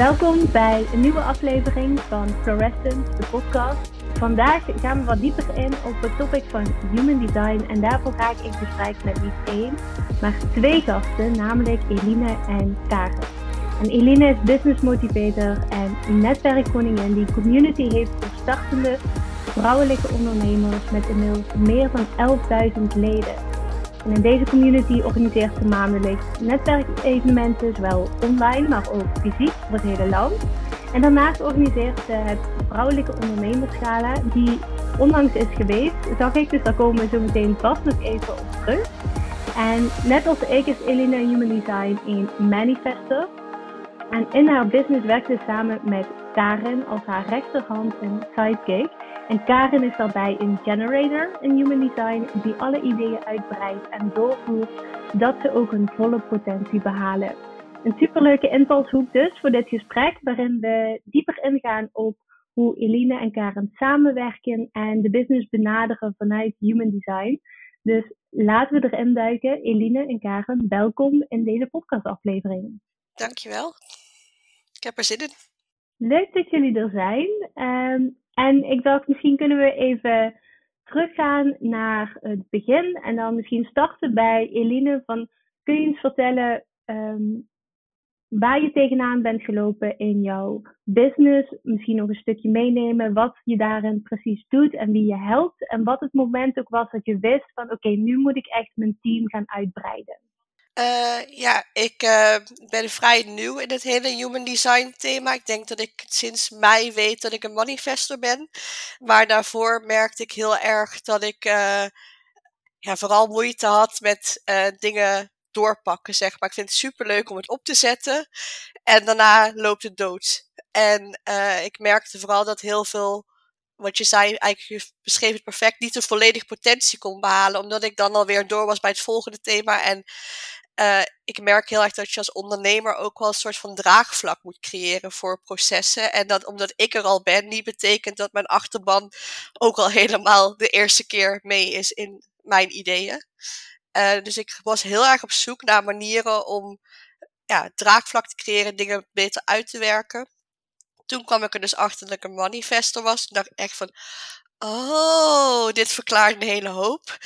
Welkom bij een nieuwe aflevering van Fluorescence, de podcast. Vandaag gaan we wat dieper in op het topic van human design en daarvoor ga ik in gesprek met niet één, maar twee gasten, namelijk Eline en Karen. En Eline is business motivator en netwerkkoningin die community heeft voor startende vrouwelijke ondernemers met inmiddels meer dan 11.000 leden. En in deze community organiseert ze maandelijks netwerkevenementen, zowel online, maar ook fysiek voor het hele land. En daarnaast organiseert ze het Vrouwelijke Ondernemerschala, die onlangs is geweest, zag ik, dus daar komen we zo meteen vast nog even op terug. En net als ik is Elina Human Design een manifester. En in haar business werkt ze samen met Karen als haar rechterhand en sidekick. En Karen is daarbij een generator in Human Design die alle ideeën uitbreidt en doorvoert dat ze ook hun volle potentie behalen. Een superleuke invalshoek dus voor dit gesprek, waarin we dieper ingaan op hoe Eline en Karen samenwerken en de business benaderen vanuit Human Design. Dus laten we erin duiken. Eline en Karen, welkom in deze podcastaflevering. Dankjewel. Ik heb er zin in. Leuk dat jullie er zijn. Um, en ik dacht, misschien kunnen we even teruggaan naar het begin. En dan misschien starten bij Eline. Van, kun je eens vertellen um, waar je tegenaan bent gelopen in jouw business? Misschien nog een stukje meenemen wat je daarin precies doet en wie je helpt. En wat het moment ook was dat je wist van oké, nu moet ik echt mijn team gaan uitbreiden. Uh, ja, ik uh, ben vrij nieuw in het hele human design thema. Ik denk dat ik sinds mei weet dat ik een manifester ben. Maar daarvoor merkte ik heel erg dat ik uh, ja, vooral moeite had met dingen doorpakken, zeg maar. Ik vind het superleuk om het op te zetten. En daarna loopt het dood. En ik merkte vooral dat heel veel wat je zei, eigenlijk je beschreef het perfect, niet de volledige potentie kon behalen. Omdat ik dan alweer door was bij het volgende thema. En uh, ik merk heel erg dat je als ondernemer ook wel een soort van draagvlak moet creëren voor processen. En dat omdat ik er al ben, niet betekent dat mijn achterban ook al helemaal de eerste keer mee is in mijn ideeën. Uh, dus ik was heel erg op zoek naar manieren om ja, draagvlak te creëren, dingen beter uit te werken. Toen kwam ik er dus achter dat ik een manifester was. Toen dacht ik echt van, oh, dit verklaart een hele hoop.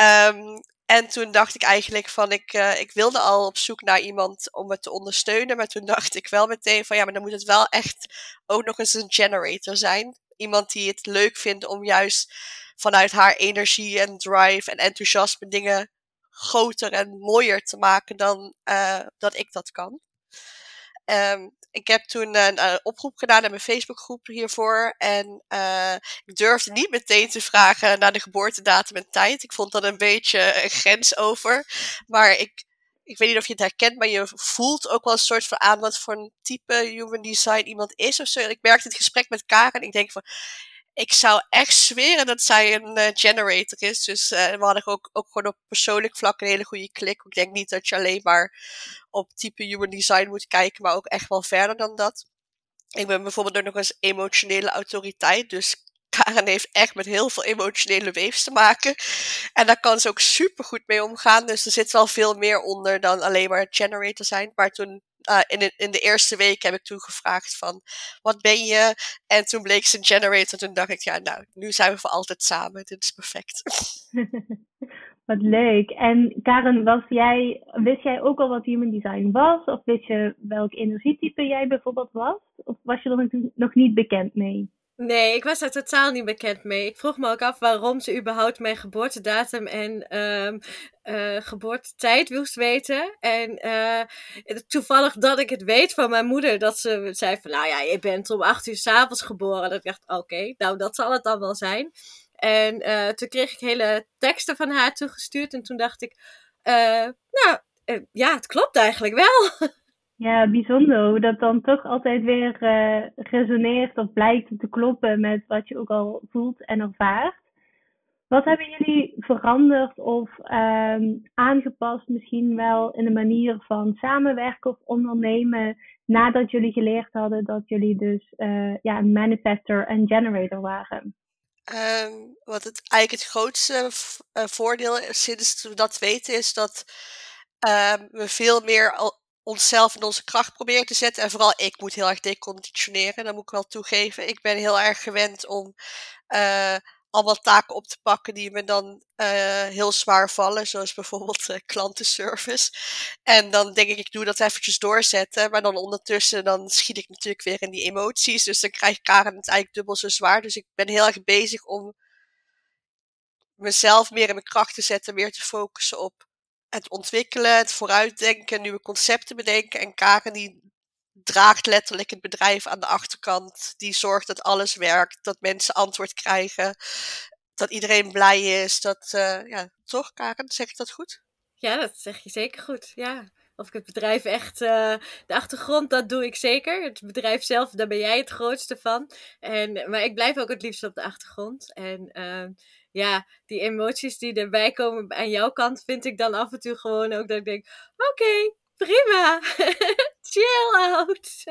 Um, en toen dacht ik eigenlijk van, ik, uh, ik wilde al op zoek naar iemand om het te ondersteunen. Maar toen dacht ik wel meteen van, ja, maar dan moet het wel echt ook nog eens een generator zijn. Iemand die het leuk vindt om juist vanuit haar energie en drive en enthousiasme dingen groter en mooier te maken dan uh, dat ik dat kan. Um, ik heb toen een, oproep gedaan in mijn Facebookgroep hiervoor. En uh, ik durfde niet meteen te vragen naar de geboortedatum en tijd. Ik vond dat een beetje een grens over. Maar ik, ik weet niet of je het herkent, maar je voelt ook wel een soort van aan wat voor een type human design iemand is of zo. Ik merkte het gesprek met Karen en ik denk van, ik zou echt zweren dat zij een uh, generator is. Dus uh, we hadden ook, ook gewoon op persoonlijk vlak een hele goede klik. Ik denk niet dat je alleen maar op type human design moet kijken, maar ook echt wel verder dan dat. Ik ben bijvoorbeeld ook nog eens emotionele autoriteit. Dus Karen heeft echt met heel veel emotionele weefs te maken. En daar kan ze ook super goed mee omgaan. Dus er zit wel veel meer onder dan alleen maar generator zijn. Maar toen uh, in, de, in de eerste week heb ik toen gevraagd van, wat ben je? En toen bleek ze een generator. Toen dacht ik, ja, nou, nu zijn we voor altijd samen. Dit is perfect. wat leuk. En Karen, was jij, wist jij ook al wat human design was? Of wist je welk energietype jij bijvoorbeeld was? Of was je er nog niet bekend mee? Nee, ik was daar totaal niet bekend mee. Ik vroeg me ook af waarom ze überhaupt mijn geboortedatum en um, uh, geboortetijd moest weten. En uh, toevallig dat ik het weet van mijn moeder, dat ze zei van, nou ja, je bent om acht uur s'avonds geboren. Dat ik dacht, oké, nou dat zal het dan wel zijn. En uh, toen kreeg ik hele teksten van haar toegestuurd en toen dacht ik, nou ja, het klopt eigenlijk wel. Ja, bijzonder hoe dat dan toch altijd weer uh, resoneert of blijkt te kloppen met wat je ook al voelt en ervaart. Wat hebben jullie veranderd of um, aangepast misschien wel in de manier van samenwerken of ondernemen nadat jullie geleerd hadden dat jullie dus uh, ja, een manifester en generator waren? Um, wat het eigenlijk het grootste uh, voordeel sinds we dat weten is dat um, we veel meer al onszelf in onze kracht proberen te zetten. En vooral ik moet heel erg deconditioneren, dat moet ik wel toegeven. Ik ben heel erg gewend om uh, allemaal taken op te pakken die me dan uh, heel zwaar vallen. Zoals bijvoorbeeld uh, klantenservice. En dan denk ik, ik doe dat eventjes doorzetten. Maar dan ondertussen dan schiet ik natuurlijk weer in die emoties. Dus dan krijgt Karen het eigenlijk dubbel zo zwaar. Dus ik ben heel erg bezig om mezelf meer in mijn kracht te zetten. Meer te focussen op het ontwikkelen, het vooruitdenken, nieuwe concepten bedenken. En Karen die draagt letterlijk het bedrijf aan de achterkant. Die zorgt dat alles werkt, dat mensen antwoord krijgen, dat iedereen blij is. Dat, uh, ja, toch Karen, zeg ik dat goed? Ja, dat zeg je zeker goed. Ja. Of ik het bedrijf echt, uh, de achtergrond, dat doe ik zeker. Het bedrijf zelf, daar ben jij het grootste van. En, maar ik blijf ook het liefst op de achtergrond. En uh, ja, die emoties die erbij komen aan jouw kant, vind ik dan af en toe gewoon ook dat ik denk: oké, prima, chill out.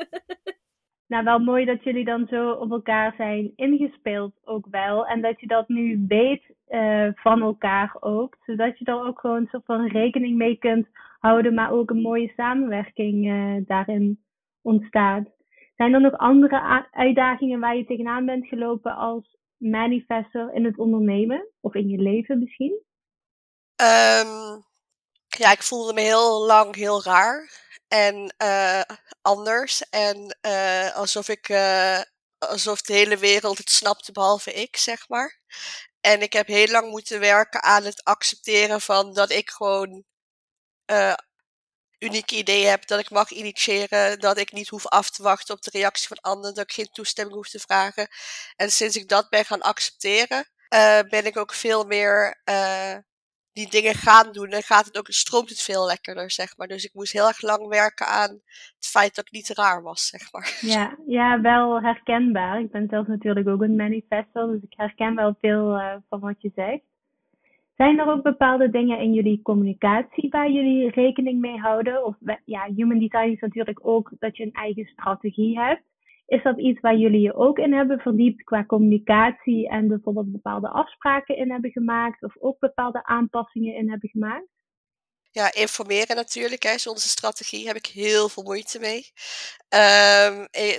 nou, wel mooi dat jullie dan zo op elkaar zijn ingespeeld ook wel. En dat je dat nu weet uh, van elkaar ook. Zodat je er ook gewoon soort van rekening mee kunt houden, maar ook een mooie samenwerking uh, daarin ontstaat. Zijn er nog andere uitdagingen waar je tegenaan bent gelopen als manifester in het ondernemen of in je leven misschien? Um, ja, ik voelde me heel lang heel raar en uh, anders. En uh, alsof ik, alsof de hele wereld het snapte behalve ik, zeg maar. En ik heb heel lang moeten werken aan het accepteren van dat ik gewoon unieke ideeën heb, dat ik mag initiëren, dat ik niet hoef af te wachten op de reactie van anderen, dat ik geen toestemming hoef te vragen. En sinds ik dat ben gaan accepteren, uh, ben ik ook veel meer uh, die dingen gaan doen. En gaat het ook, stroomt het veel lekkerder, zeg maar. Dus ik moest heel erg lang werken aan het feit dat ik niet raar was, zeg maar. Ja, ja wel herkenbaar. Ik ben zelf natuurlijk ook een manifestor, dus ik herken wel veel uh, van wat je zegt. Zijn er ook bepaalde dingen in jullie communicatie waar jullie rekening mee houden? Of ja, human design is natuurlijk ook dat je een eigen strategie hebt. Is dat iets waar jullie je ook in hebben verdiept qua communicatie en bijvoorbeeld bepaalde afspraken in hebben gemaakt of ook bepaalde aanpassingen in hebben gemaakt? Ja, informeren natuurlijk. Hè, onze strategie. Heb ik heel veel moeite mee.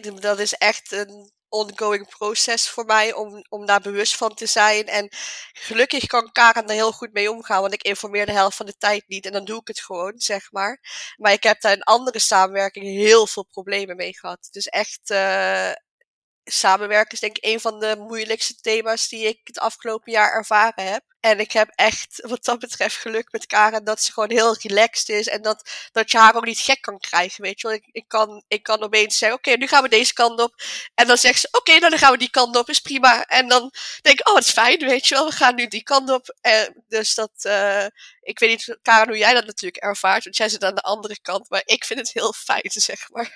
Um, dat is echt een ongoing proces voor mij om, om daar bewust van te zijn. En gelukkig kan Karen er heel goed mee omgaan, want ik informeer de helft van de tijd niet en dan doe ik het gewoon, zeg maar. Maar ik heb daar in andere samenwerking heel veel problemen mee gehad. Dus echt, uh, samenwerken is denk ik een van de moeilijkste thema's die ik het afgelopen jaar ervaren heb. En ik heb echt wat dat betreft geluk met Karen dat ze gewoon heel relaxed is. En dat, dat je haar ook niet gek kan krijgen, weet je wel. Ik, ik, kan, ik kan opeens zeggen, oké, nu gaan we deze kant op. En dan zegt ze, oké, nou, dan gaan we die kant op, is prima. En dan denk ik, oh, het is fijn, weet je wel. We gaan nu die kant op. En dus dat, uh, ik weet niet, Karen, hoe jij dat natuurlijk ervaart. Want jij zit aan de andere kant. Maar ik vind het heel fijn, zeg maar.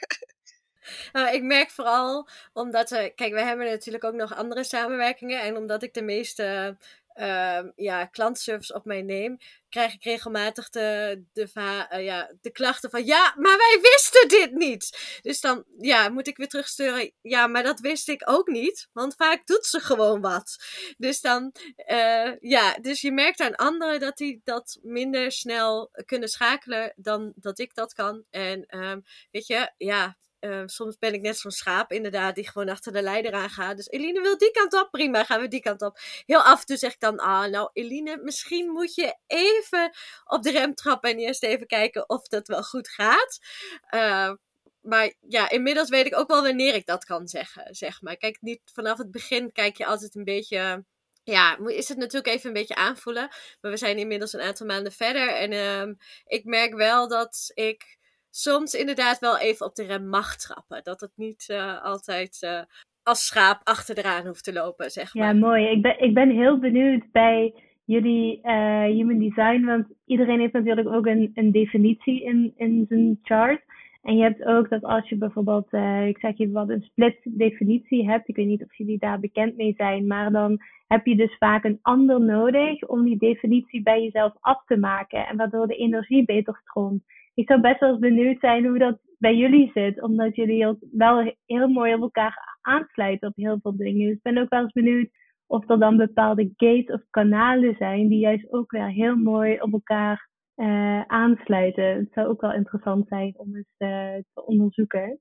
Nou, ik merk vooral omdat we, kijk, we hebben natuurlijk ook nog andere samenwerkingen. En omdat ik de meeste uh, ja, klantservice op mij neem, krijg ik regelmatig de, de, uh, ja, de klachten van ja, maar wij wisten dit niet. Dus dan ja, moet ik weer terugsturen. Ja, maar dat wist ik ook niet. Want vaak doet ze gewoon wat. Dus dan, uh, ja, dus je merkt aan anderen dat die dat minder snel kunnen schakelen dan dat ik dat kan. En um, weet je, ja, uh, soms ben ik net zo'n schaap, inderdaad, die gewoon achter de leider aangaat. Dus Eline wil die kant op, prima, gaan we die kant op. Heel af en toe zeg ik dan, ah, nou Eline, misschien moet je even op de rem trappen en eerst even kijken of dat wel goed gaat. Uh, maar ja, inmiddels weet ik ook wel wanneer ik dat kan zeggen, zeg maar. Kijk, niet vanaf het begin kijk je altijd een beetje ja, is het natuurlijk even een beetje aanvoelen. Maar we zijn inmiddels een aantal maanden verder. En uh, ik merk wel dat ik soms inderdaad wel even op de rem mag trappen. Dat het niet uh, altijd uh, als schaap achteraan hoeft te lopen, zeg maar. Ja, mooi. Ik ben, ik ben heel benieuwd bij jullie uh, human design, want iedereen heeft natuurlijk ook een, een definitie in, in zijn chart. En je hebt ook dat als je bijvoorbeeld, uh, ik zeg je wat, een split definitie hebt, ik weet niet of jullie daar bekend mee zijn, maar dan heb je dus vaak een ander nodig om die definitie bij jezelf af te maken en waardoor de energie beter stroomt ik zou best wel eens benieuwd zijn hoe dat bij jullie zit. Omdat jullie ook wel heel mooi op elkaar aansluiten op heel veel dingen. Dus ik ben ook wel eens benieuwd of er dan bepaalde gates of kanalen zijn die juist ook weer heel mooi op elkaar aansluiten. Het zou ook wel interessant zijn om eens te onderzoeken.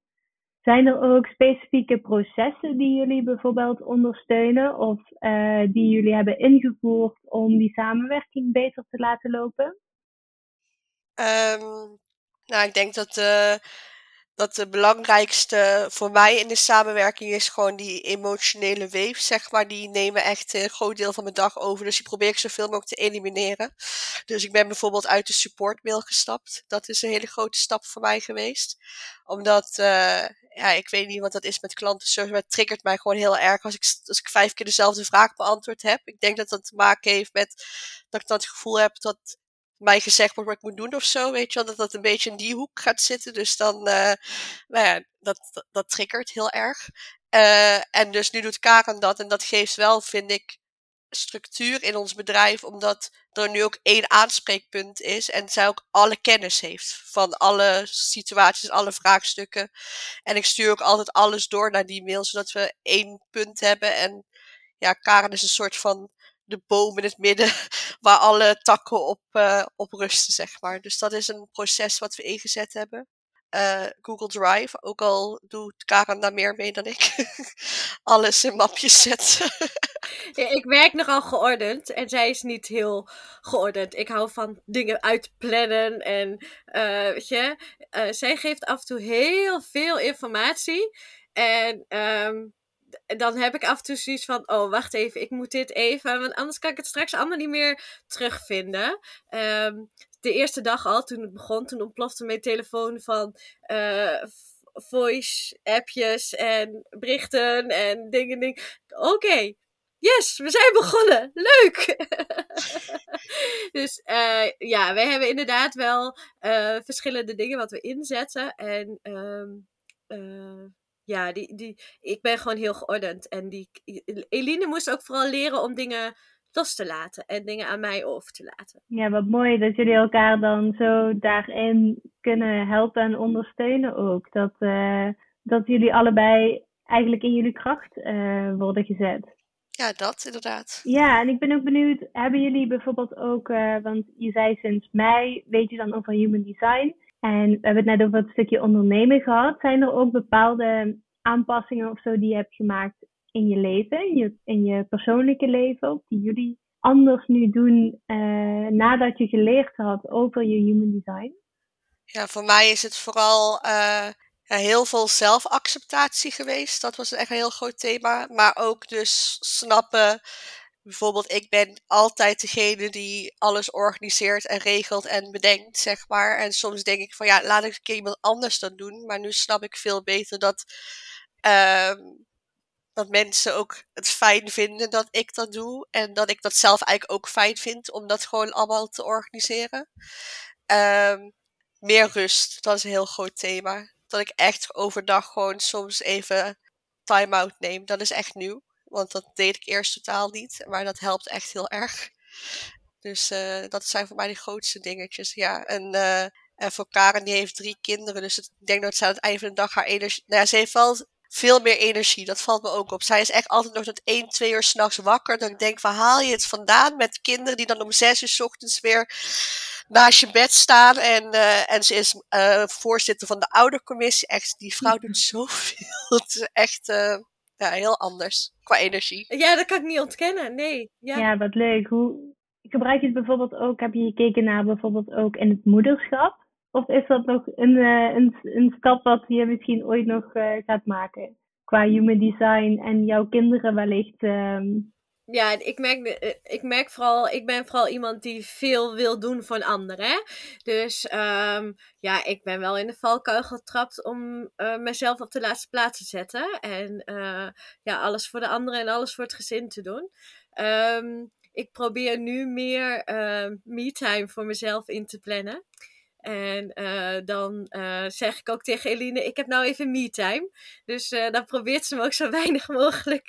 Zijn er ook specifieke processen die jullie bijvoorbeeld ondersteunen of die jullie hebben ingevoerd om die samenwerking beter te laten lopen? Um, nou, ik denk dat de, dat de belangrijkste voor mij in de samenwerking is gewoon die emotionele weef, zeg maar. Die nemen echt een groot deel van mijn dag over. Dus die probeer ik zoveel mogelijk te elimineren. Dus ik ben bijvoorbeeld uit de supportmail gestapt. Dat is een hele grote stap voor mij geweest. Omdat, uh, ja, ik weet niet wat dat is met klantenservice, maar het triggert mij gewoon heel erg als ik, als ik vijf keer dezelfde vraag beantwoord heb. Ik denk dat dat te maken heeft met dat ik dan het gevoel heb dat mij gezegd wordt wat ik moet doen of zo. Weet je wel, dat dat een beetje in die hoek gaat zitten. Dus dan, uh, nou ja, dat, dat, triggert heel erg. Uh, en dus nu doet Karen dat. En dat geeft wel, vind ik, structuur in ons bedrijf. Omdat er nu ook één aanspreekpunt is. En zij ook alle kennis heeft. Van alle situaties, alle vraagstukken. En ik stuur ook altijd alles door naar die mail. Zodat we één punt hebben. En ja, Karen is een soort van de boom in het midden waar alle takken op, uh, op rusten, zeg maar. Dus dat is een proces wat we ingezet hebben. Uh, Google Drive, ook al doet Karen daar meer mee dan ik. Alles in mapjes zetten. ja, ik werk nogal geordend en zij is niet heel geordend. Ik hou van dingen uitplannen en uh, weet je, zij geeft af en toe heel veel informatie. En um, dan heb ik af en toe zoiets van: oh, wacht even, ik moet dit even. Want anders kan ik het straks allemaal niet meer terugvinden. Um, de eerste dag al, toen het begon, toen ontplofte mijn telefoon van. Uh, voice-appjes en berichten en dingen. dingen. Oké, yes, we zijn begonnen. Leuk! dus uh, ja, wij hebben inderdaad wel uh, verschillende dingen wat we inzetten. En um, ja, die, die, ik ben gewoon heel geordend. En die, Eline moest ook vooral leren om dingen los te laten en dingen aan mij over te laten. Ja, wat mooi dat jullie elkaar dan zo daarin kunnen helpen en ondersteunen ook. Dat, uh, dat jullie allebei eigenlijk in jullie kracht uh, worden gezet. Ja, dat inderdaad. Ja, en ik ben ook benieuwd, hebben jullie bijvoorbeeld ook, uh, want je zei sinds mei, weet je dan over human design. En we hebben het net over het stukje ondernemen gehad. Zijn er ook bepaalde aanpassingen of zo die je hebt gemaakt in je leven, in je, persoonlijke leven, die jullie anders nu doen uh, nadat je geleerd had over je human design? Ja, voor mij is het vooral ja, heel veel zelfacceptatie geweest. Dat was echt een heel groot thema. Maar ook dus snappen bijvoorbeeld, ik ben altijd degene die alles organiseert en regelt en bedenkt, zeg maar. En soms denk ik van ja, laat ik een keer iemand anders dat doen. Maar nu snap ik veel beter dat, um, dat mensen ook het fijn vinden dat ik dat doe. En dat ik dat zelf eigenlijk ook fijn vind om dat gewoon allemaal te organiseren. Um, meer rust, dat is een heel groot thema. Dat ik echt overdag gewoon soms even time-out neem. Dat is echt nieuw. Want dat deed ik eerst totaal niet. Maar dat helpt echt heel erg. Dus uh, dat zijn voor mij de grootste dingetjes. Ja, en, uh, en voor Karen, die heeft drie kinderen. Dus het, ik denk dat ze aan het einde van de dag haar energie. Nou ja, ze heeft wel veel meer energie. Dat valt me ook op. Zij is echt altijd nog tot 1, 2 uur s'nachts wakker. Dan denk ik, waar haal je het vandaan met kinderen die dan om 6 uur s ochtends weer naast je bed staan. En, uh, en ze is uh, voorzitter van de oudercommissie. Echt, die vrouw doet zoveel. het is echt uh, ja, heel anders qua energie. Ja, dat kan ik niet ontkennen. Nee. Ja, ja wat leuk. Hoe gebruik je het bijvoorbeeld ook? Heb je gekeken naar bijvoorbeeld ook in het moederschap? Of is dat nog een, uh, een, een stap wat je misschien ooit nog uh, gaat maken? Qua human design en jouw kinderen wellicht. Um... Ja, ik merk, eh, ik merk vooral, ik ben vooral iemand die veel wil doen voor anderen. Dus um, ja, ik ben wel in de valkuil getrapt om uh, mezelf op de laatste plaats te zetten. En uh, ja, alles voor de anderen en alles voor het gezin te doen. Um, ik probeer nu meer uh, me-time voor mezelf in te plannen. En uh, dan uh, zeg ik ook tegen Eline, ik heb nou even me-time. Dus uh, dan probeert ze me ook zo weinig mogelijk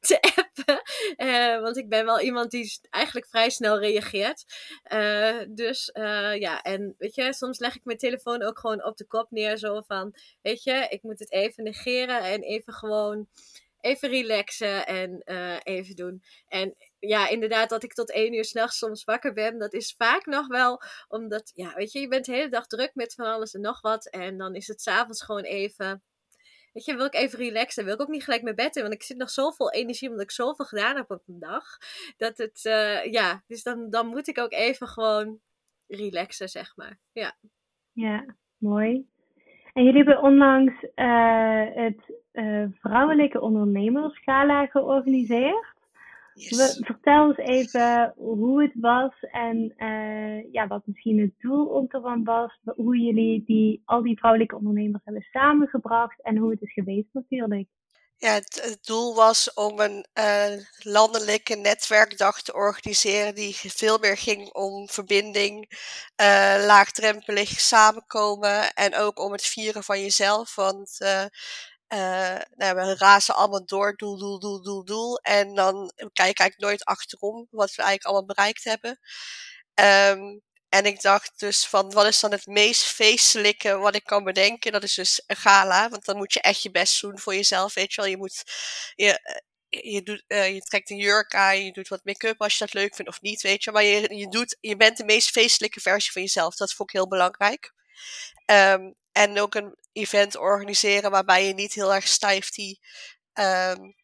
te appen. want ik ben wel iemand die eigenlijk vrij snel reageert. dus ja, en weet je, soms leg ik mijn telefoon ook gewoon op de kop neer. Zo van, weet je, ik moet het even negeren en even gewoon even relaxen en even doen. En ja, inderdaad, dat ik tot één uur s'nachts soms wakker ben. Dat is vaak nog wel omdat, ja, weet je, je bent de hele dag druk met van alles en nog wat. En dan is het s'avonds gewoon even Weet je, wil ik even relaxen. Wil ik ook niet gelijk mijn bed in. Want ik zit nog zoveel energie omdat ik zoveel gedaan heb op een dag. Dat het, uh, ja, dus dan, dan moet ik ook even gewoon relaxen, zeg maar. Ja, ja mooi. En jullie hebben onlangs uh, het uh, Vrouwelijke Ondernemersgala georganiseerd. Yes. Vertel eens even hoe het was en uh, ja, wat misschien het doel ook ervan was. Hoe jullie die, al die vrouwelijke ondernemers hebben samengebracht en hoe het is geweest natuurlijk. Ja, het, het doel was om een uh, landelijke netwerkdag te organiseren die veel meer ging om verbinding, uh, laagdrempelig samenkomen en ook om het vieren van jezelf. Want uh, nou, we razen allemaal door, doel, doel, doel, doel, doel. En dan kijk ik eigenlijk nooit achterom wat we eigenlijk allemaal bereikt hebben. Um, en ik dacht dus van, wat is dan het meest feestelijke wat ik kan bedenken? Dat is dus een gala, want dan moet je echt je best doen voor jezelf, weet je. Je moet, je, eh, je, doet, je trekt een jurk aan, je doet wat make-up als je dat leuk vindt of niet, weet je. Maar je, je, doet, je bent de meest feestelijke versie van jezelf. Dat vond ik heel belangrijk. Um, en ook een event organiseren waarbij je niet heel erg stijf die, um,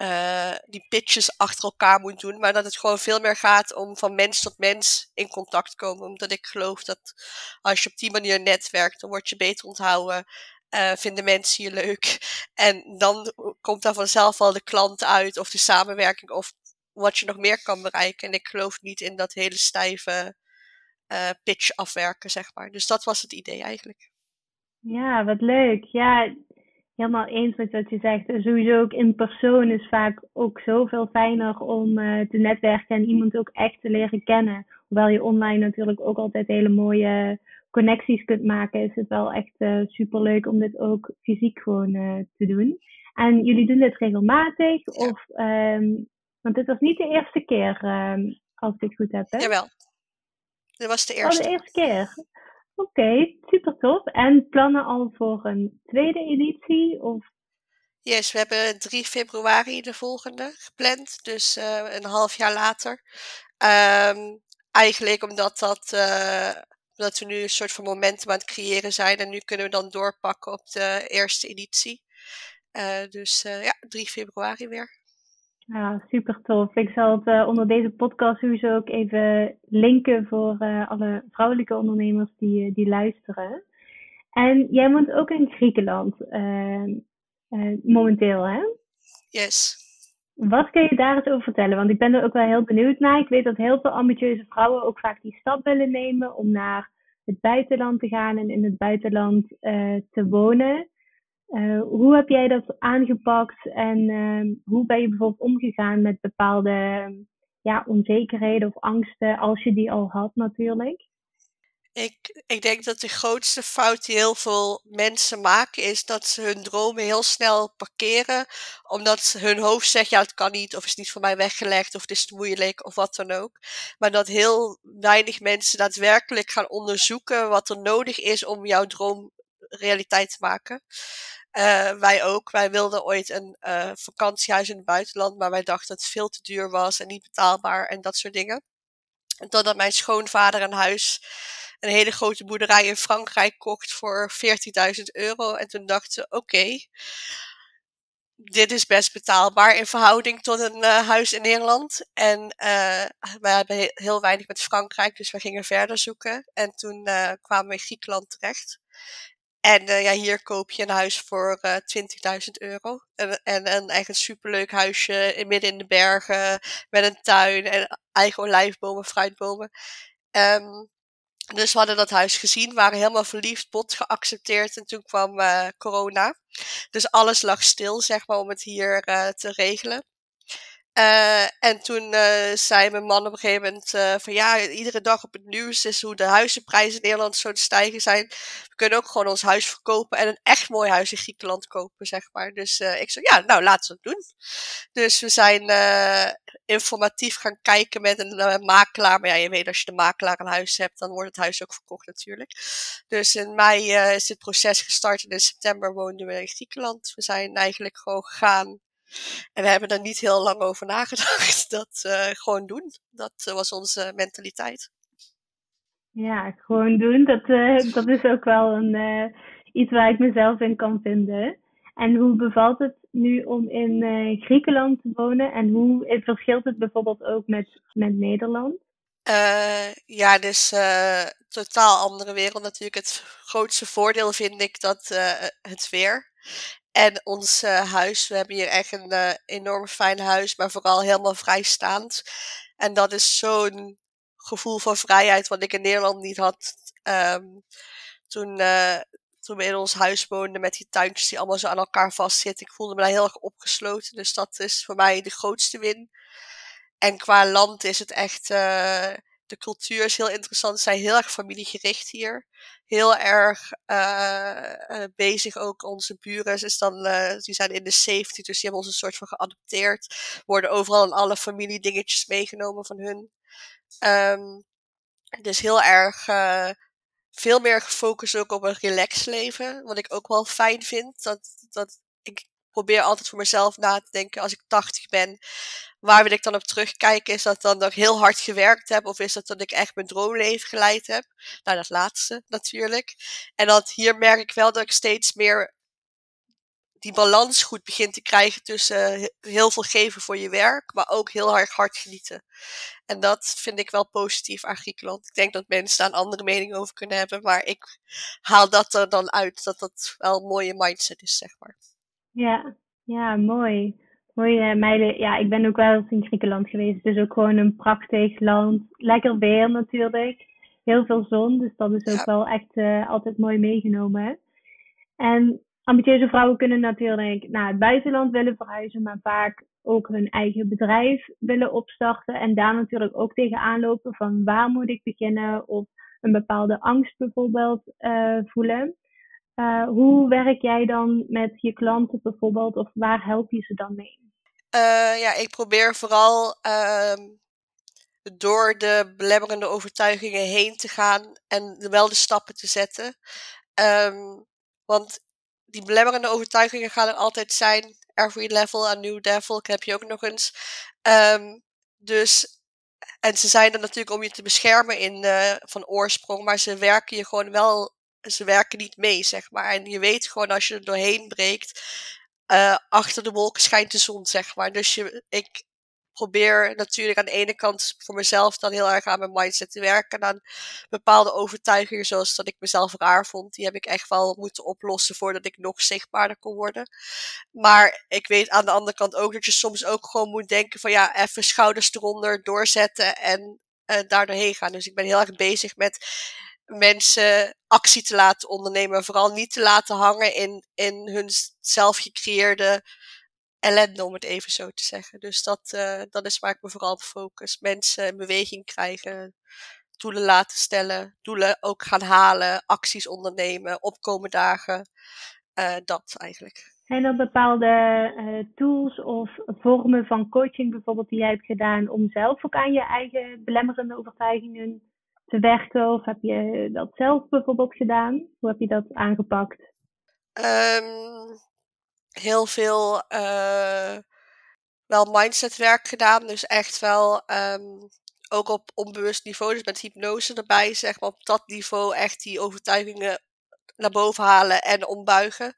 uh, die pitches achter elkaar moet doen. Maar dat het gewoon veel meer gaat om van mens tot mens in contact komen. Omdat ik geloof dat als je op die manier netwerkt, dan word je beter onthouden. Uh, vinden mensen je leuk. En dan komt daar vanzelf al de klant uit of de samenwerking of wat je nog meer kan bereiken. En ik geloof niet in dat hele stijve uh, pitch afwerken, zeg maar. Dus dat was het idee eigenlijk. Ja, wat leuk. Ja, helemaal eens met wat je zegt. Sowieso ook in persoon is vaak ook zoveel fijner om uh, te netwerken en iemand ook echt te leren kennen. Hoewel je online natuurlijk ook altijd hele mooie connecties kunt maken, is het wel echt uh, eh, super leuk om dit ook fysiek gewoon uh, te doen. En jullie doen dit regelmatig? Of, um, want dit was niet de eerste keer, um, als ik het goed heb. Hè? Jawel. Dit was de eerste. Oh, de eerste keer. Oké, okay, super tof. En plannen al voor een tweede editie? Of? Yes, we hebben 3 februari de volgende gepland, dus uh, een half jaar later. Um, eigenlijk omdat dat, uh, omdat we nu een soort van momentum aan het creëren zijn en nu kunnen we dan doorpakken op de eerste editie. Uh, dus ja, 3 februari weer. Ja, super tof. Ik zal het uh, onder deze podcast sowieso ook even linken voor uh, alle vrouwelijke ondernemers die, eh, die luisteren. En jij woont ook in Griekenland momenteel, hè? Yes. Wat kun je daar eens over vertellen? Want ik ben er ook wel heel benieuwd naar. Ik weet dat heel veel ambitieuze vrouwen ook vaak die stap willen nemen om naar het buitenland te gaan en in het buitenland te wonen. Uh, hoe heb jij dat aangepakt en uh, hoe ben je bijvoorbeeld omgegaan met bepaalde ja, onzekerheden of angsten, als je die al had natuurlijk? Ik, ik denk dat de grootste fout die heel veel mensen maken is dat ze hun dromen heel snel parkeren. Omdat hun hoofd zegt, ja het kan niet, of is niet voor mij weggelegd, of het is te moeilijk, of wat dan ook. Maar dat heel weinig mensen daadwerkelijk gaan onderzoeken wat er nodig is om jouw droom realiteit te maken. Uh, wij ook. Wij wilden ooit een uh, vakantiehuis in het buitenland, maar wij dachten dat het veel te duur was en niet betaalbaar en dat soort dingen. En totdat mijn schoonvader een huis, een hele grote boerderij in Frankrijk kocht voor 14.000 euro. En toen dachten we, oké, dit is best betaalbaar in verhouding tot een uh, huis in Nederland. En uh, we hebben heel weinig met Frankrijk, dus we gingen verder zoeken. En toen kwamen we in Griekenland terecht. En uh, ja, hier koop je een huis voor uh, eh, 20.000 euro. En, en, en echt een superleuk huisje in, midden in de bergen. Met een tuin en eigen olijfbomen, fruitbomen. Um, dus we hadden dat huis gezien, waren helemaal verliefd, bot geaccepteerd. En toen kwam uh, corona. Dus alles lag stil, zeg maar, om het hier te regelen. Uh, en toen uh, zei mijn man op een gegeven moment uh, van ja, iedere dag op het nieuws is hoe de huizenprijzen in Nederland zo te stijgen zijn. We kunnen ook gewoon ons huis verkopen en een echt mooi huis in Griekenland kopen, zeg maar. Dus ik zei ja, nou laten we het doen. Dus we zijn informatief gaan kijken met een makelaar. Maar ja, je weet als je de makelaar een huis hebt, dan wordt het huis ook verkocht natuurlijk. Dus in mei is dit proces gestart en in september woonden we in Griekenland. We zijn eigenlijk gewoon gegaan En we hebben er niet heel lang over nagedacht. Dat uh, gewoon doen. Dat was onze mentaliteit. Ja, gewoon doen. Dat, uh, dat is ook wel een, uh, iets waar ik mezelf in kan vinden. En hoe bevalt het nu om in uh, Griekenland te wonen? En hoe verschilt het bijvoorbeeld ook met, met Nederland? ja, dus totaal andere wereld natuurlijk. Het grootste voordeel vind ik dat het weer. En ons huis, we hebben hier echt een enorm fijn huis, maar vooral helemaal vrijstaand. En dat is zo'n gevoel van vrijheid wat ik in Nederland niet had. Um, toen, uh, toen we in ons huis woonden met die tuintjes die allemaal zo aan elkaar vastzitten. Ik voelde me daar heel erg opgesloten. Dus dat is voor mij de grootste win. En qua land is het echt. De cultuur is heel interessant. Ze zijn heel erg familiegericht hier. Heel erg uh, bezig ook. Onze buren is dan, die zijn in de 70, dus die hebben ons een soort van geadopteerd. Worden overal in alle familiedingetjes meegenomen van hun. Um, dus heel erg veel meer gefocust ook op een relax leven. Wat ik ook wel fijn vind. Dat, dat ik probeer altijd voor mezelf na te denken als ik 80 ben. Waar wil ik dan op terugkijken? Is dat dan dat ik heel hard gewerkt heb? Of is dat dat ik echt mijn droomleven geleid heb? Nou, dat laatste natuurlijk. En dat hier merk ik wel dat ik steeds meer die balans goed begint te krijgen tussen heel veel geven voor je werk, maar ook heel erg hard genieten. En dat vind ik wel positief aan Griekenland. Ik denk dat mensen daar een andere mening over kunnen hebben, maar ik haal dat er dan uit dat dat wel een mooie mindset is, zeg maar. Ja, ja, mooi. Mooie meiden. Ja, ik ben ook wel eens in Griekenland geweest. Het is ook gewoon een prachtig land. Lekker weer natuurlijk. Heel veel zon, dus dat is ook wel echt uh, altijd mooi meegenomen. En ambitieuze vrouwen kunnen natuurlijk naar het buitenland willen verhuizen, maar vaak ook hun eigen bedrijf willen opstarten en daar natuurlijk ook tegenaan lopen van waar moet ik beginnen of een bepaalde angst bijvoorbeeld uh, voelen. Uh, hoe werk jij dan met je klanten bijvoorbeeld of waar help je ze dan mee? Uh, ja, ik probeer vooral ehm, door de belemmerende overtuigingen heen te gaan en wel de stappen te zetten. Um, want die belemmerende overtuigingen gaan er altijd zijn. Every level a new devil. Ik heb je ook nog eens. Um, dus, en ze zijn er natuurlijk om je te beschermen in, uh, van oorsprong, maar ze werken je gewoon wel, ze werken niet mee, zeg maar. En je weet gewoon als je er doorheen breekt, uh, achter de wolken schijnt de zon, zeg maar. Dus je, ik probeer natuurlijk aan de ene kant voor mezelf dan heel erg aan mijn mindset te werken. En aan bepaalde overtuigingen, zoals dat ik mezelf raar vond. Die heb ik echt wel moeten oplossen voordat ik nog zichtbaarder kon worden. Maar ik weet aan de andere kant ook dat je soms ook gewoon moet denken van ja, even schouders eronder, doorzetten en uh, daar doorheen gaan. Dus ik ben heel erg bezig met mensen actie te laten ondernemen. Vooral niet te laten hangen in, in hun zelf gecreëerde ellende, om het even zo te zeggen. Dus dat, uh, dat is waar ik me vooral op focus. Mensen in beweging krijgen, doelen laten stellen, doelen ook gaan halen, acties ondernemen, opkomen dagen. Uh, dat eigenlijk. Zijn er bepaalde uh, tools of vormen van coaching bijvoorbeeld die jij hebt gedaan om zelf ook aan je eigen belemmerende overtuigingen te werken? Of heb je dat zelf bijvoorbeeld gedaan? Hoe heb je dat aangepakt? Um, heel veel uh, wel mindsetwerk gedaan. Dus echt wel um, ook op onbewust niveau. Dus met hypnose erbij, zeg maar op dat niveau echt die overtuigingen naar boven halen en ombuigen.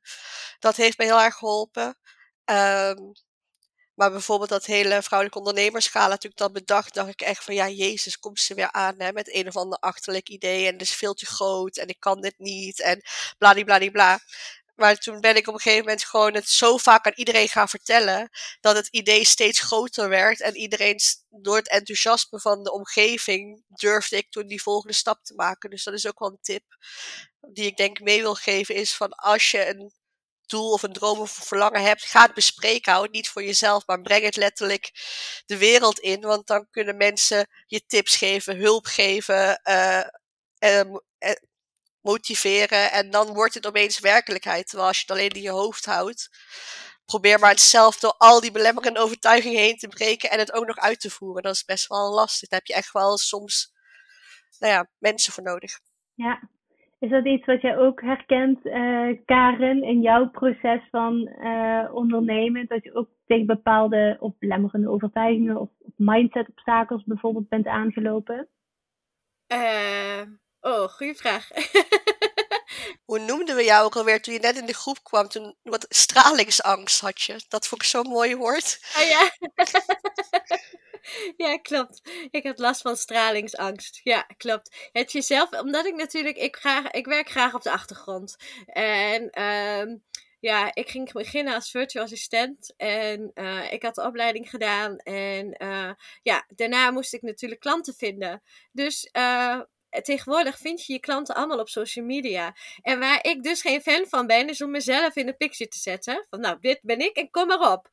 Dat heeft me heel erg geholpen. Um, maar bijvoorbeeld dat hele vrouwelijke ondernemerschala natuurlijk dat bedacht, dacht ik echt van ja, Jezus, komt ze weer aan hè, met een of ander achterlijk idee en het is veel te groot en ik kan dit niet en bladibladibla. Maar toen ben ik op een gegeven moment gewoon het zo vaak aan iedereen gaan vertellen. Dat het idee steeds groter werd. En iedereen, door het enthousiasme van de omgeving, durfde ik toen die volgende stap te maken. Dus dat is ook wel een tip die ik denk mee wil geven. Is van als je een doel of een droom of verlangen hebt, ga het bespreken. Hou het niet voor jezelf, maar breng het letterlijk de wereld in. Want dan kunnen mensen je tips geven, hulp geven. Uh, motiveren en dan wordt het opeens werkelijkheid. Terwijl als je het alleen in je hoofd houdt, probeer maar het zelf door al die belemmerende overtuigingen heen te breken en het ook nog uit te voeren. Dat is best wel lastig. Daar heb je echt wel soms nou ja, mensen voor nodig. Ja, Is dat iets wat jij ook herkent, uh, Karen, in jouw proces van uh, ondernemen? Dat je ook tegen bepaalde of belemmerende overtuigingen of, of mindset-obstakels bijvoorbeeld bent aangelopen? Uh, oh, goede vraag. Hoe noemden we jou ook alweer toen je net in de groep kwam? Toen wat stralingsangst had je. Dat vond ik zo'n mooi woord. Ah ja. ja, klopt. Ik had last van stralingsangst. Ja, klopt. Het jezelf, omdat ik natuurlijk, ik, graag, ik werk graag op de achtergrond. En um, ja, ik ging beginnen als virtual assistent en uh, ik had de opleiding gedaan. En uh, ja, daarna moest ik natuurlijk klanten vinden. Dus uh, tegenwoordig vind je je klanten allemaal op social media. En waar ik dus geen fan van ben, is om mezelf in de picture te zetten. Van nou, dit ben ik en kom maar op.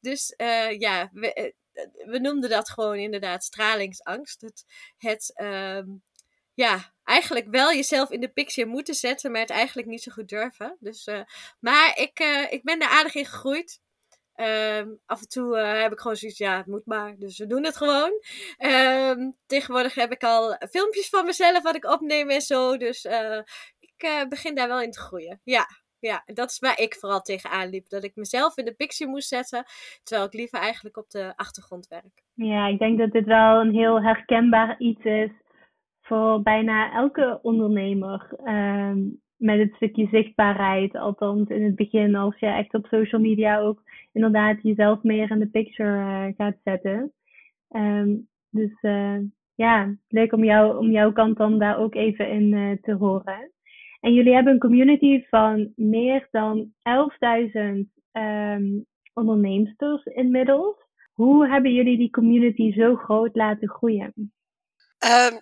dus ja, we, noemden dat gewoon inderdaad stralingsangst. Het, het uh, ja, eigenlijk wel jezelf in de picture moeten zetten, maar het eigenlijk niet zo goed durven. Dus, maar ik, ik ben daar aardig in gegroeid. Uh, af en toe uh, heb ik gewoon zoiets, ja, het moet maar. Dus we doen het gewoon. Uh, tegenwoordig heb ik al filmpjes van mezelf wat ik opneem en zo. Dus uh, ik begin daar wel in te groeien. Ja, ja, dat is waar ik vooral tegenaan liep. Dat ik mezelf in de picture moest zetten, terwijl ik liever eigenlijk op de achtergrond werk. Ja, ik denk dat dit wel een heel herkenbaar iets is voor bijna elke ondernemer. Um, met het stukje zichtbaarheid. Althans in het begin, als je echt op social media ook inderdaad jezelf meer in de picture uh, gaat zetten. Um, dus uh, ja, leuk om, jou, om jouw kant dan daar ook even in uh, te horen. En jullie hebben een community van meer dan 11.000 um, ehm, onderneemsters inmiddels. Hoe hebben jullie die community zo groot laten groeien? Um,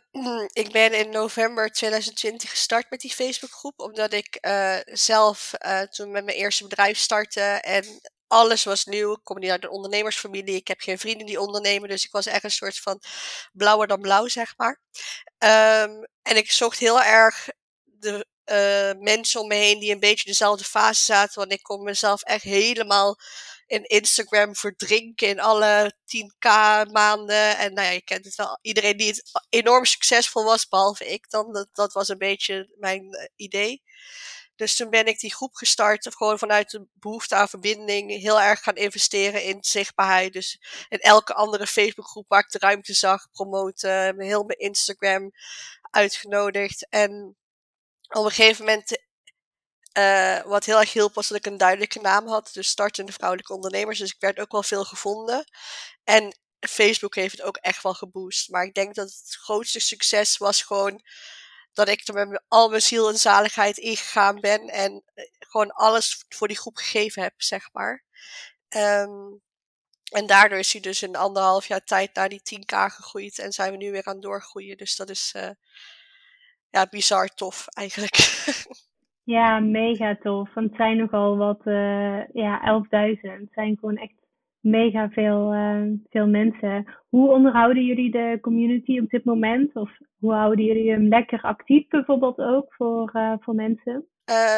ik ben in november 2020 gestart met die Facebookgroep, omdat ik uh, zelf uh, toen met mijn eerste bedrijf startte en alles was nieuw. Ik kom niet uit een ondernemersfamilie, ik heb geen vrienden die ondernemen, dus ik was echt een soort van blauwer dan blauw, zeg maar. Um, en ik zocht heel erg de uh, mensen om me heen die een beetje dezelfde fase zaten, want ik kon mezelf echt helemaal in Instagram verdrinken in alle 10k maanden. En nou ja, je kent het wel. Iedereen die het enorm succesvol was, behalve ik dan. Dat, dat was een beetje mijn uh, idee. Dus toen ben ik die groep gestart, gewoon vanuit de behoefte aan verbinding, heel erg gaan investeren in zichtbaarheid. Dus in elke andere Facebookgroep waar ik de ruimte zag, promoten, heel mijn Instagram uitgenodigd. En op een gegeven moment uh, wat heel erg hielp was dat ik een duidelijke naam had. Dus startende vrouwelijke ondernemers. Dus ik werd ook wel veel gevonden. En Facebook heeft het ook echt wel geboost. Maar ik denk dat het grootste succes was gewoon dat ik er met al mijn ziel en zaligheid ingegaan ben. En eh, gewoon alles voor die groep gegeven heb, zeg maar. Um, en daardoor is hij dus in anderhalf jaar tijd naar die 10k gegroeid. En zijn we nu weer aan het doorgroeien. Dus dat is uh, ja, bizar tof eigenlijk. Ja, mega tof. Want het zijn nogal wat, uh, ja, 11.000. Het zijn gewoon echt mega veel, uh, veel mensen. Hoe onderhouden jullie de community op dit moment? Of hoe houden jullie hem lekker actief bijvoorbeeld ook voor, uh, voor mensen?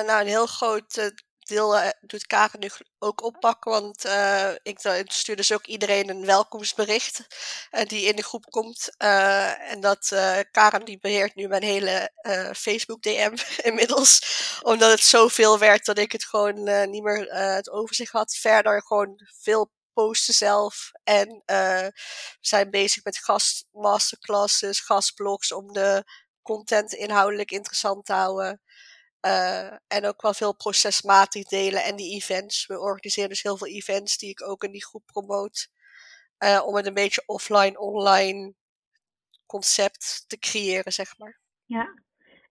nou, een heel groot deel uh, doet Karen nu ook oppakken. Want uh, ik stuur dus ook iedereen een welkomstbericht uh, die in de groep komt. en dat Karen die beheert nu mijn hele Facebook DM inmiddels. Omdat het zoveel werd dat ik het gewoon niet meer het overzicht had. Verder gewoon veel posten zelf. En zijn bezig met gastmasterclasses, gastblogs om de content inhoudelijk interessant te houden. Uh, en ook wel veel procesmatig delen en die events. We organiseren dus heel veel events die ik ook in die groep promoot. Uh, om het een beetje offline-online concept te creëren, zeg maar. Ja,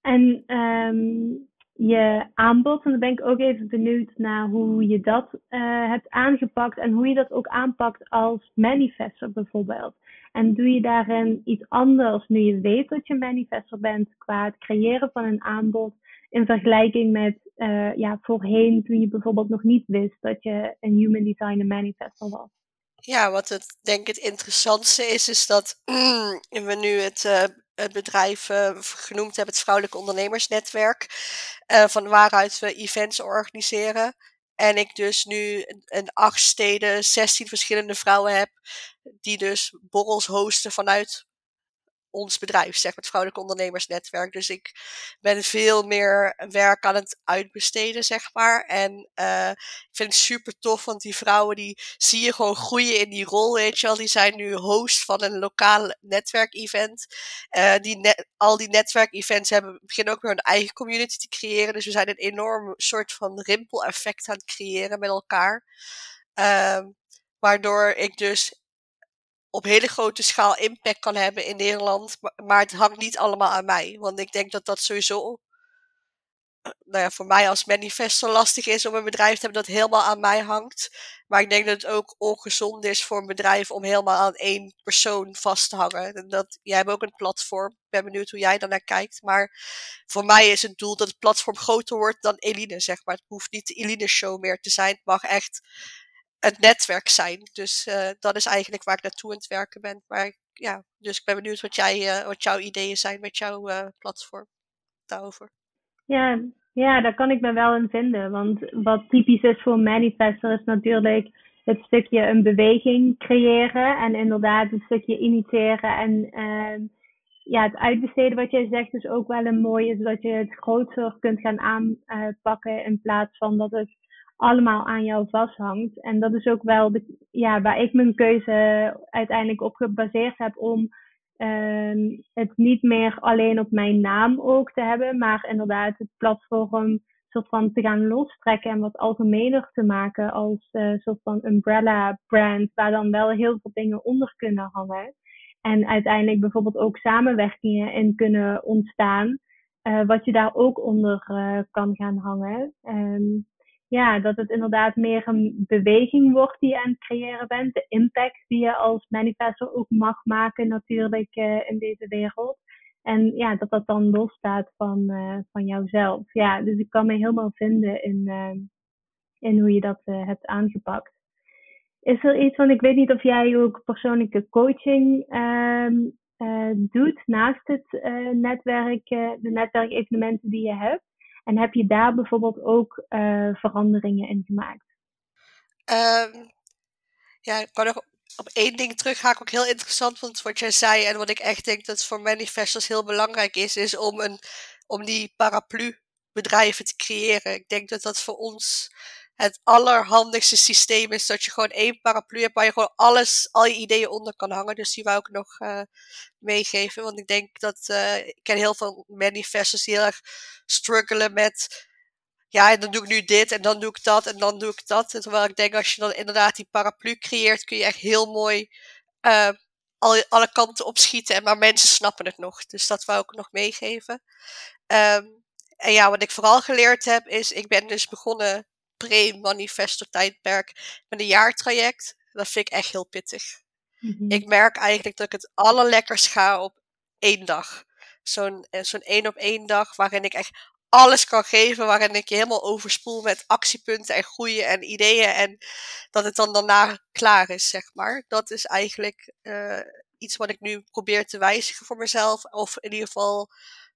en um, je aanbod, en dan ben ik ook even benieuwd naar hoe je dat uh, hebt aangepakt en hoe je dat ook aanpakt als manifester bijvoorbeeld. En doe je daarin iets anders nu je weet dat je manifester bent qua het creëren van een aanbod in vergelijking met uh, ja, voorheen toen je bijvoorbeeld nog niet wist dat je een Human Design Manifestor was? Ja, wat het denk ik het interessantste is, is dat mm, we nu het, uh, het bedrijf uh, genoemd hebben, het Vrouwelijke Ondernemersnetwerk, van waaruit we events organiseren. En ik dus nu in acht steden 16 verschillende vrouwen heb, die dus borrels hosten vanuit ons bedrijf, zeg maar, het Vrouwelijke Ondernemersnetwerk. Dus ik ben veel meer werk aan het uitbesteden, zeg maar. En uh, ik vind het super tof, want die vrouwen die zie je gewoon groeien in die rol, weet je wel. Die zijn nu host van een lokaal netwerkevent. Uh, die al die netwerkevents hebben, beginnen ook weer hun eigen community te creëren. Dus we zijn een enorm soort van rimpel-effect aan het creëren met elkaar. Uh, waardoor ik dus op hele grote schaal impact kan hebben in Nederland. Maar het hangt niet allemaal aan mij. Want ik denk dat dat sowieso nou ja, voor mij als manifestor lastig is om een bedrijf te hebben dat helemaal aan mij hangt. Maar ik denk dat het ook ongezond is voor een bedrijf om helemaal aan één persoon vast te hangen. En dat, jij hebt ook een platform. Ik ben benieuwd hoe jij daar naar kijkt. Maar voor mij is het doel dat het platform groter wordt dan Eline, zeg maar. Het hoeft niet de Eline show meer te zijn. Het mag echt het netwerk zijn. Dus uh, dat is eigenlijk waar ik naartoe aan het werken ben. Maar ja, dus ik ben benieuwd wat, jij, uh, wat jouw ideeën zijn met jouw uh, platform daarover. Ja, ja, daar kan ik me wel in vinden. Want wat typisch is voor manifester is natuurlijk het stukje een beweging creëren. En inderdaad een stukje initiëren en ehm, ja, het uitbesteden wat jij zegt is ook wel een mooie, zodat je het groter kunt gaan aanpakken in plaats van dat het allemaal aan jou vasthangt. En dat is ook wel de, ja, waar ik mijn keuze uiteindelijk op gebaseerd heb om uh, het niet meer alleen op mijn naam ook te hebben, maar inderdaad het platform soort van te gaan lostrekken en wat algemener te maken als uh, soort van umbrella brand, waar dan wel heel veel dingen onder kunnen hangen. En uiteindelijk bijvoorbeeld ook samenwerkingen in kunnen ontstaan, uh, wat je daar ook onder uh, kan gaan hangen. Um, ja, dat het inderdaad meer een beweging wordt die je aan het creëren bent. De impact die je als manifestor ook mag maken natuurlijk uh, in deze wereld. En ja, dat dat dan losstaat van, uh, van jouzelf. Ja, dus ik kan me helemaal vinden in, uh, in hoe je dat hebt aangepakt. Is er iets, want ik weet niet of jij ook persoonlijke coaching ehm, doet naast het netwerk, de netwerkevenementen die je hebt. En heb je daar bijvoorbeeld ook uh, veranderingen in gemaakt? Um, ja, ik kan nog op één ding teruggaan. Ook heel interessant, want wat jij zei en wat ik echt denk dat voor manifestors heel belangrijk is, is om, een, om die paraplu bedrijven te creëren. Ik denk dat dat voor ons het allerhandigste systeem is dat je gewoon één paraplu hebt waar je gewoon alles, al je ideeën onder kan hangen. Dus die wou ik nog uh, meegeven. Want ik denk dat uh, ik ken heel veel manifestors die heel erg struggelen met. Ja, en dan doe ik nu dit en dan doe ik dat en dan doe ik dat. En terwijl ik denk, als je dan inderdaad die paraplu creëert, kun je echt heel mooi uh, alle, alle kanten opschieten. En maar mensen snappen het nog. Dus dat wou ik nog meegeven. Um, en ja, wat ik vooral geleerd heb, is ik ben dus begonnen pre-manifesto tijdperk met een jaartraject. Dat vind ik echt heel pittig. Mm-hmm. Ik merk eigenlijk dat ik het allerlekkers ga op één dag. Zo'n eh, zo'n één op één dag waarin ik echt alles kan geven, waarin ik je helemaal overspoel met actiepunten en groeien en ideeën en dat het dan daarna klaar is, zeg maar. Dat is eigenlijk uh, iets wat ik nu probeer te wijzigen voor mezelf, of in ieder geval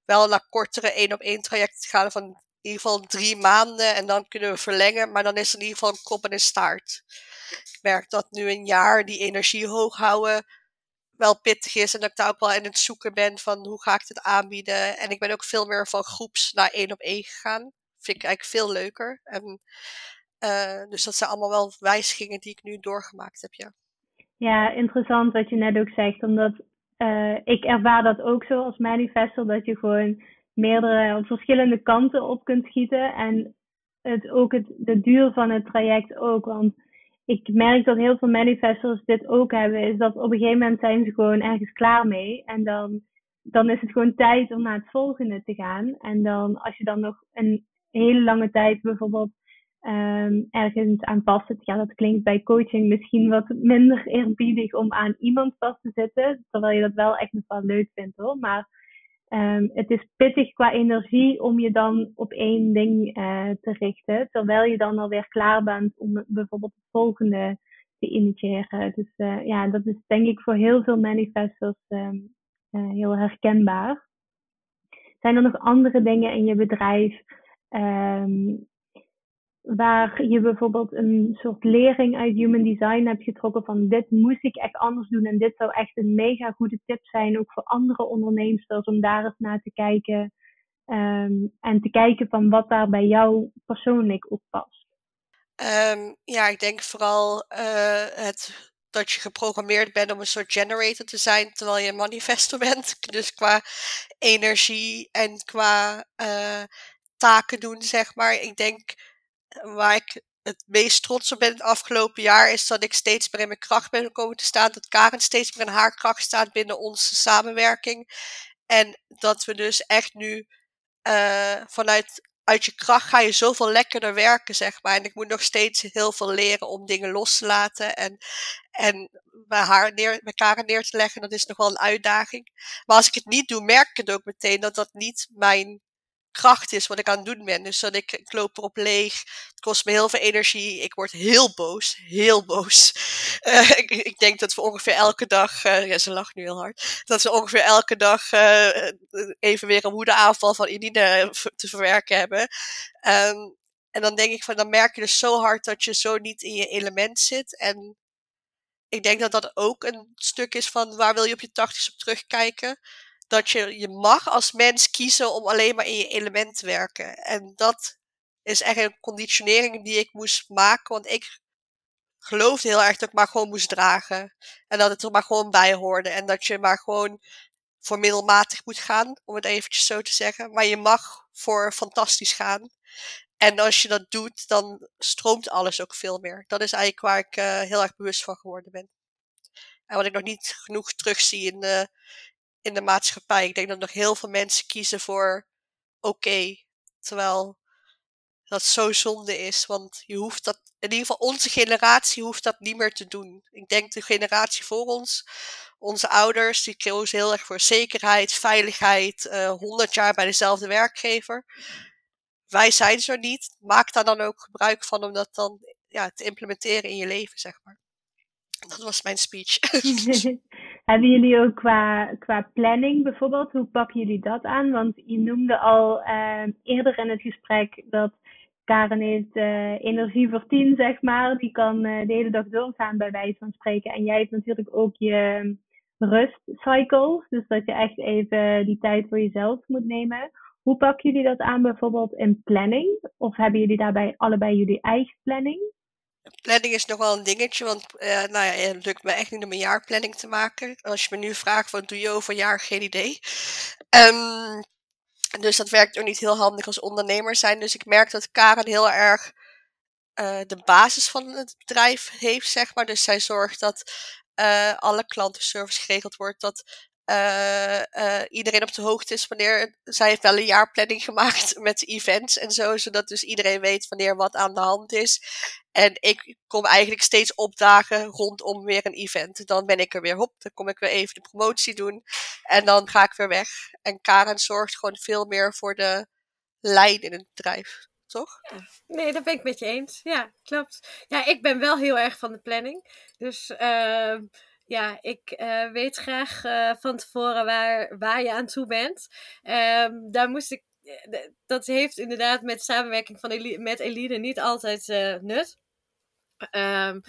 wel naar kortere één op één trajecten gaan van in ieder geval drie maanden en dan kunnen we verlengen. Maar dan is er in ieder geval een kop en een staart. Ik merk dat nu een jaar die energie hoog houden wel pittig is. En dat ik daar ook wel in het zoeken ben van hoe ga ik dit aanbieden. En ik ben ook veel meer van groeps naar één op één gegaan. Vind ik eigenlijk veel leuker. En, uh, dus dat zijn allemaal wel wijzigingen die ik nu doorgemaakt heb, ja. Ja, interessant wat je net ook zegt. Omdat uh, ik ervaar dat ook zo als manifestor. Dat je gewoon meerdere verschillende kanten op kunt schieten. En het, ook het, de duur van het traject ook. Want ik merk dat heel veel manifestors dit ook hebben. Is dat op een gegeven moment zijn ze gewoon ergens klaar mee. En dan, dan is het gewoon tijd om naar het volgende te gaan. En dan als je dan nog een hele lange tijd bijvoorbeeld um, ergens aan vast zit. Ja, dat klinkt bij coaching misschien wat minder eerbiedig om aan iemand vast te zitten. Terwijl je dat wel echt nog wel leuk vindt hoor. Maar Um, het is pittig qua energie om je dan op één ding uh, te richten. Terwijl je dan alweer klaar bent om bijvoorbeeld het volgende te initiëren. Dus uh, ja, dat is denk ik voor heel veel manifestors um, uh, heel herkenbaar. Zijn er nog andere dingen in je bedrijf um, waar je bijvoorbeeld een soort lering uit human design hebt getrokken van dit moest ik echt anders doen en dit zou echt een mega goede tip zijn, ook voor andere ondernemers, om daar eens naar te kijken ehm, en te kijken van wat daar bij jou persoonlijk op past? Ehm, ja, ik denk vooral uh, het dat je geprogrammeerd bent om een soort generator te zijn terwijl je een bent. Dus qua energie en qua uh, taken doen, zeg maar. Ik denk waar ik het meest trots op ben het afgelopen jaar, is dat ik steeds meer in mijn kracht ben komen te staan. Dat Karen steeds meer in haar kracht staat binnen onze samenwerking. En dat we dus echt nu uh, vanuit uit je kracht ga je zoveel lekkerder werken, zeg maar. En ik moet nog steeds heel veel leren om dingen los te laten. En, en bij haar neer, bij Karen neer te leggen, dat is nog wel een uitdaging. Maar als ik het niet doe, merk ik het ook meteen dat dat niet mijn kracht is wat ik aan het doen ben. Dus dat ik, ik loop erop leeg. Het kost me heel veel energie. Ik word heel boos. Heel boos. Uh, ik, denk dat we ongeveer elke dag. Uh, ja, ze lacht nu heel hard. Dat we ongeveer elke dag uh, even weer een woedeaanval van Eline te verwerken hebben. Um, en dan denk ik van, dan merk je dus zo hard dat je zo niet in je element zit. En ik denk dat dat ook een stuk is van waar wil je op je tachtigste op terugkijken dat je, je mag als mens kiezen om alleen maar in je element te werken. En dat is echt een conditionering die ik moest maken, want ik geloofde heel erg dat ik maar gewoon moest dragen. En dat het er maar gewoon bij hoorde. En dat je maar gewoon voor middelmatig moet gaan, om het eventjes zo te zeggen. Maar je mag voor fantastisch gaan. En als je dat doet, dan stroomt alles ook veel meer. Dat is eigenlijk waar ik uh, heel erg bewust van geworden ben. En wat ik nog niet genoeg terugzie in, uh, in de maatschappij. Ik denk dat nog heel veel mensen kiezen voor oké. terwijl dat zo zonde is. Want je hoeft dat, in ieder geval onze generatie hoeft dat niet meer te doen. Ik denk de generatie voor ons, onze ouders, die kozen heel erg voor zekerheid, veiligheid, uh, eh, 100 jaar bij dezelfde werkgever. Wij zijn zo niet. Maak daar dan ook gebruik van om dat dan ja, te implementeren in je leven, zeg maar. Dat was mijn speech. Hebben jullie ook qua, qua planning bijvoorbeeld, hoe pakken jullie dat aan? Want je noemde al uh, eerder in het gesprek dat Karen heeft uh, energie voor tien, zeg maar. Die kan uh, de hele dag doorgaan, bij wijze van spreken. En jij hebt natuurlijk ook je rustcycles. Dus dat je echt even die tijd voor jezelf moet nemen. Hoe pakken jullie dat aan bijvoorbeeld in planning? Of hebben jullie daarbij allebei jullie eigen planning? Planning is nog wel een dingetje, want uh, nou ja, het lukt me echt niet om een jaarplanning te maken. Als je me nu vraagt, wat doe je over een jaar? Geen idee. Um, dus dat werkt ook niet heel handig als ondernemer zijn. Dus ik merk dat Karen heel erg uh, de basis van het bedrijf heeft, zeg maar. Dus zij zorgt dat uh, alle klantenservice geregeld wordt, dat uh, uh, iedereen op de hoogte is wanneer. Zij heeft wel een jaarplanning gemaakt met events en zo, zodat dus iedereen weet wanneer wat aan de hand is. En ik kom eigenlijk steeds opdagen rondom weer een event. Dan ben ik er weer, hop, dan kom ik weer even de promotie doen. En dan ga ik weer weg. En Karen zorgt gewoon veel meer voor de lijn in het bedrijf. Toch? Nee, dat ben ik met je eens. Ja, klopt. Ja, ik ben wel heel erg van de planning. Dus uh, ja, ik uh, weet graag uh, van tevoren waar, waar je aan toe bent. Um, daar moest ik. Dat heeft inderdaad met samenwerking van met Eline niet altijd nut. Um,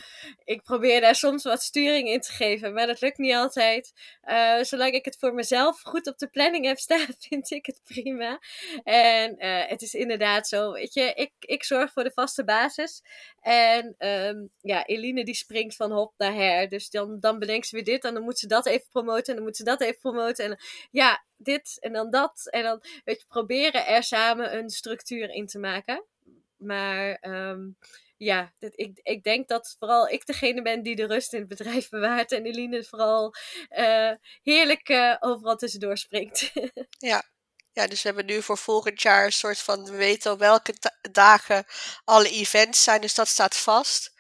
ik probeer daar soms wat sturing in te geven, maar dat lukt niet altijd. Uh, zolang ik het voor mezelf goed op de planning heb staan, vind ik het prima. En uh, het is inderdaad zo, weet je, ik, ik zorg voor de vaste basis. En um, ja, Eline die springt van hop naar her. Dus dan, dan bedenkt ze weer dit en dan moet ze dat even promoten en dan moet ze dat even promoten. En ja, dit en dan dat. En dan, weet je, proberen er samen een structuur in te maken. Maar um, ja, ik, ik denk dat vooral ik degene ben die de rust in het bedrijf bewaart. En Eline vooral uh, heerlijk uh, overal tussendoor springt. ja. ja, dus we hebben nu voor volgend jaar een soort van, we weten al welke dagen alle events zijn, dus dat staat vast.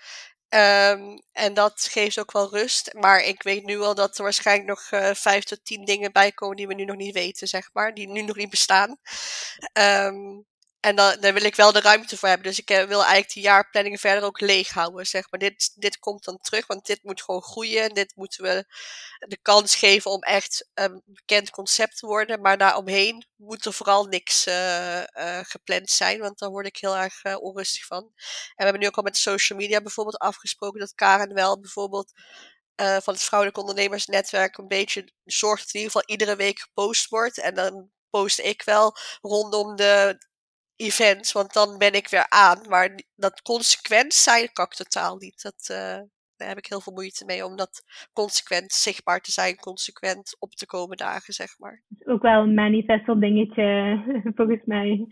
Um, en dat geeft ook wel rust. Maar ik weet nu al dat er waarschijnlijk nog uh, vijf tot tien dingen bij komen die we nu nog niet weten, zeg maar. Die nu nog niet bestaan. Um, En dan, daar wil ik wel de ruimte voor hebben. Dus ik wil eigenlijk die jaarplanningen verder ook leeg houden. Zeg maar. dit, dit komt dan terug, want dit moet gewoon groeien. En dit moeten we de kans geven om echt een bekend concept te worden. Maar daaromheen moet er vooral niks uh, uh, gepland zijn. Want daar word ik heel erg onrustig van. En we hebben nu ook al met social media bijvoorbeeld afgesproken dat Karen wel bijvoorbeeld van het Vrouwelijk Ondernemersnetwerk een beetje zorgt dat in ieder geval iedere week gepost wordt. En dan post ik wel rondom de events, want dan ben ik weer aan. Maar dat consequent zijn kan ik totaal niet. Dat, uh, daar heb ik heel veel moeite mee om dat consequent zichtbaar te zijn, consequent op te komen dagen, zeg maar. ook wel een manifestal dingetje, volgens mij.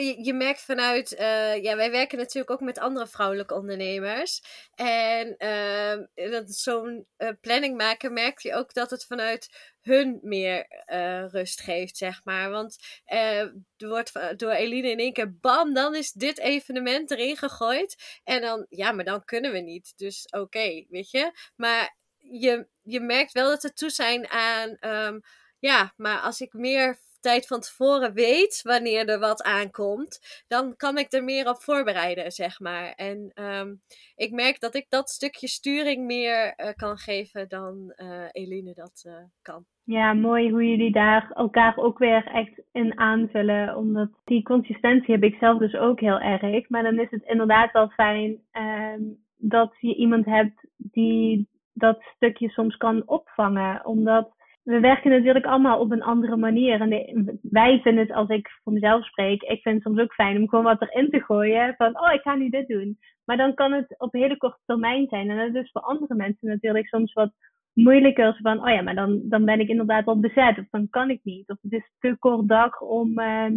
Je, merkt vanuit, uh, ja, wij werken natuurlijk ook met andere vrouwelijke ondernemers. En uh, dat zo'n uh, planning maken, merk je ook dat het vanuit hun meer uh, rust geeft, zeg maar. Want er wordt door Eline in één keer, bam, dan is dit evenement erin gegooid. En dan, ja, maar dan kunnen we niet. Dus oké, weet je. Maar je, je merkt wel dat er toe zijn aan, um, ja, maar als ik meer tijd van tevoren weet wanneer er wat aankomt, dan kan ik er meer op voorbereiden, zeg maar. En um, ik merk dat ik dat stukje sturing meer uh, kan geven dan uh, Eline dat uh, kan. Ja, mooi hoe jullie daar elkaar ook weer echt in aanvullen. Omdat die consistentie heb ik zelf dus ook heel erg. Maar dan is het inderdaad wel fijn um, dat je iemand hebt die dat stukje soms kan opvangen. Omdat we werken natuurlijk allemaal op een andere manier. En wij vinden het, als ik voor mezelf spreek, ik vind het soms ook fijn om gewoon wat erin te gooien. Van, oh, ik ga nu dit doen. Maar dan kan het op hele korte termijn zijn. En dat is voor andere mensen natuurlijk soms wat moeilijker. Van, oh ja, maar dan, dan ben ik inderdaad al bezet. Of dan kan ik niet. Of het is te kort dag om, uh,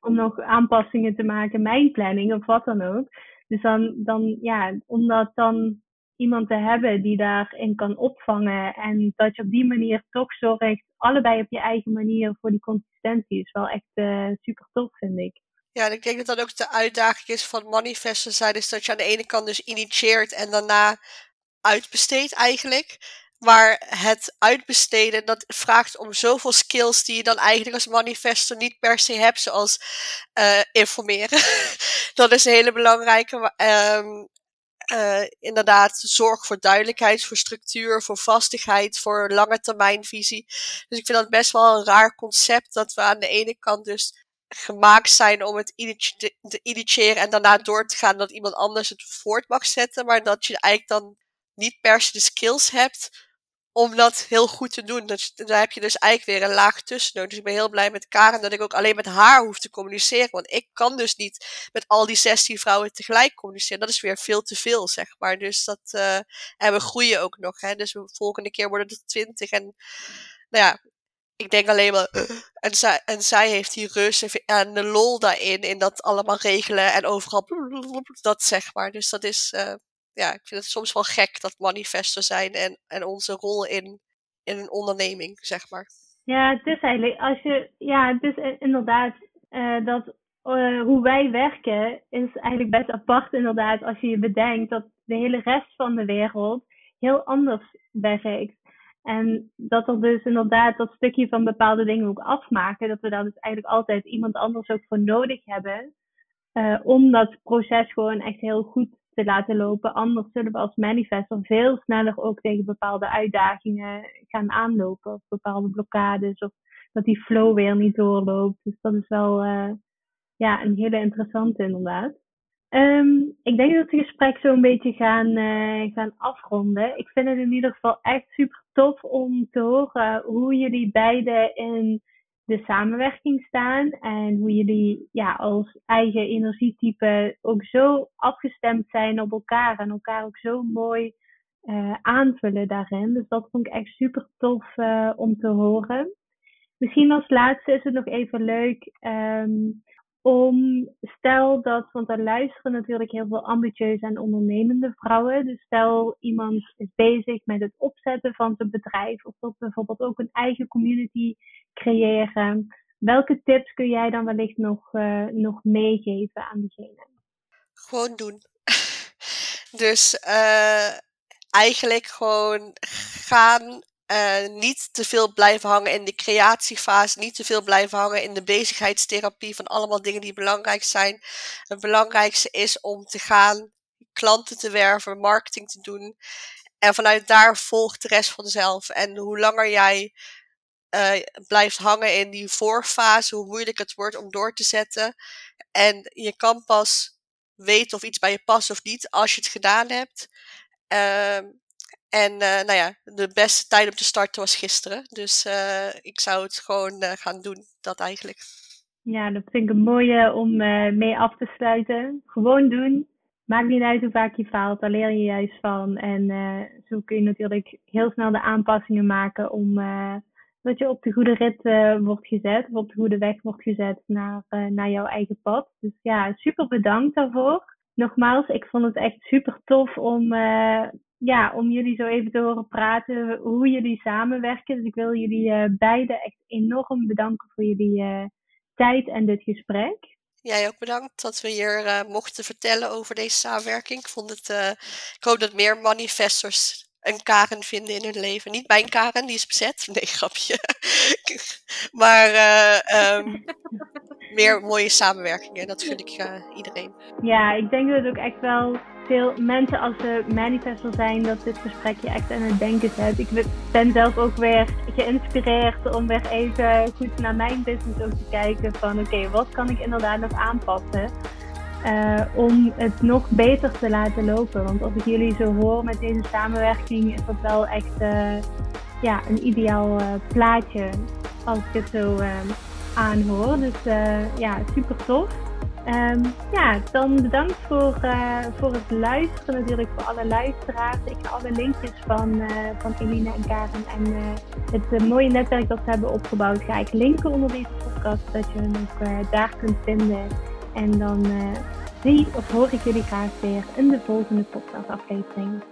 om nog aanpassingen te maken. Mijn planning of wat dan ook. Dus dan, dan ja, omdat dan iemand te hebben die daarin kan opvangen. En dat je op die manier toch zorgt, allebei op je eigen manier, voor die consistentie. Is wel echt uh, super tof, vind ik. Ja, en ik denk dat dat ook de uitdaging is van manifesten zijn, is dat je aan de ene kant dus initieert en daarna uitbesteedt eigenlijk. Maar het uitbesteden, dat vraagt om zoveel skills die je dan eigenlijk als manifester niet per se hebt, zoals uh, informeren. dat is een hele belangrijke. Um, uh, inderdaad zorg voor duidelijkheid, voor structuur, voor vastigheid, voor lange termijnvisie. Dus ik vind dat best wel een raar concept dat we aan de ene kant dus gemaakt zijn om het te initiëren en daarna door te gaan dat iemand anders het voort mag zetten, maar dat je eigenlijk dan niet per se de skills hebt om dat heel goed te doen. Dus, daar heb je dus eigenlijk weer een laag tussen. Dus ik ben heel blij met Karen dat ik ook alleen met haar hoef te communiceren. Want ik kan dus niet met al die 16 vrouwen tegelijk communiceren. Dat is weer veel te veel, zeg maar. Dus dat, uh, en we groeien ook nog. Hè? Dus de volgende keer worden het 20. En nou ja, ik denk alleen maar. En zij, en zij heeft die rust en de lol daarin. In dat allemaal regelen en overal. Dat zeg maar. Dus dat is. Uh, ja, ik vind het soms wel gek dat manifesten zijn en, en onze rol in, in een onderneming, zeg maar. Ja, het is eigenlijk, als je, ja, het is inderdaad uh, dat uh, hoe wij werken is eigenlijk best apart inderdaad als je je bedenkt dat de hele rest van de wereld heel anders werkt. En dat er dus inderdaad dat stukje van bepaalde dingen ook afmaken, dat we daar dus eigenlijk altijd iemand anders ook voor nodig hebben. Uh, om dat proces gewoon echt heel goed te laten lopen. Anders zullen we als manifestor veel sneller ook tegen bepaalde uitdagingen gaan aanlopen. Of bepaalde blokkades. Of dat die flow weer niet doorloopt. Dus dat is wel uh, ja, een hele interessante inderdaad. Um, ik denk dat we het gesprek zo een beetje gaan, uh, gaan afronden. Ik vind het in ieder geval echt super tof om te horen hoe jullie beiden in de samenwerking staan en hoe jullie ja, als eigen energietype ook zo afgestemd zijn op elkaar en elkaar ook zo mooi uh, aanvullen daarin. Dus dat vond ik echt super tof uh, om te horen. Misschien als laatste is het nog even leuk um, om, stel dat, want er luisteren natuurlijk heel veel ambitieuze en ondernemende vrouwen. Dus stel iemand is bezig met het opzetten van zijn bedrijf of wil bijvoorbeeld ook een eigen community creëren. Welke tips kun jij dan wellicht nog, uh, nog meegeven aan diegene? Gewoon doen. dus uh, eigenlijk gewoon gaan uh, niet te veel blijven hangen in de creatiefase, niet te veel blijven hangen in de bezigheidstherapie van allemaal dingen die belangrijk zijn. Het belangrijkste is om te gaan, klanten te werven, marketing te doen. En vanuit daar volgt de rest vanzelf. En hoe langer jij uh, blijft hangen in die voorfase, hoe moeilijk het wordt om door te zetten. En je kan pas weten of iets bij je past of niet als je het gedaan hebt. Uh, en uh, nou ja, de beste tijd om te starten was gisteren. Dus uh, ik zou het gewoon uh, gaan doen, dat eigenlijk. Ja, dat vind ik een mooie om mee af te sluiten. Gewoon doen. Maakt niet uit hoe vaak je faalt, daar leer je juist van. En zo kun je natuurlijk heel snel de aanpassingen maken om dat je op de goede rit wordt gezet. Of op de goede weg wordt gezet naar, naar jouw eigen pad. Dus ja, super bedankt daarvoor. Nogmaals, ik vond het echt super tof om ja, om jullie zo even te horen praten hoe jullie samenwerken. Dus ik wil jullie uh, beiden echt enorm bedanken voor jullie uh, tijd en dit gesprek. Jij ook bedankt dat we hier uh, mochten vertellen over deze samenwerking. Ik, vond het, ik hoop dat meer manifestors een Karen vinden in hun leven. Niet mijn Karen, die is bezet. Nee, grapje. maar um, meer mooie samenwerkingen. Dat gun ik iedereen. Ja, ik denk dat ook echt wel veel mensen als ze manifestor zijn, dat dit gesprek je echt aan het denken zet. Ik ben zelf ook weer geïnspireerd om weer even goed naar mijn business ook te kijken van oké, wat kan ik inderdaad nog aanpassen uh, om het nog beter te laten lopen. Want als ik jullie zo hoor met deze samenwerking, is dat wel echt uh, ja, een ideaal uh, plaatje als ik het zo aanhoor. Dus ja, super tof. Um, ja, dan bedankt voor, voor het luisteren natuurlijk voor alle luisteraars. Ik ga alle linkjes van, van Elina en Karen en het mooie netwerk dat ze hebben opgebouwd ga ik linken onder deze podcast, zodat je hem ook daar kunt vinden. En dan zie of hoor ik jullie graag weer in de volgende podcastaflevering.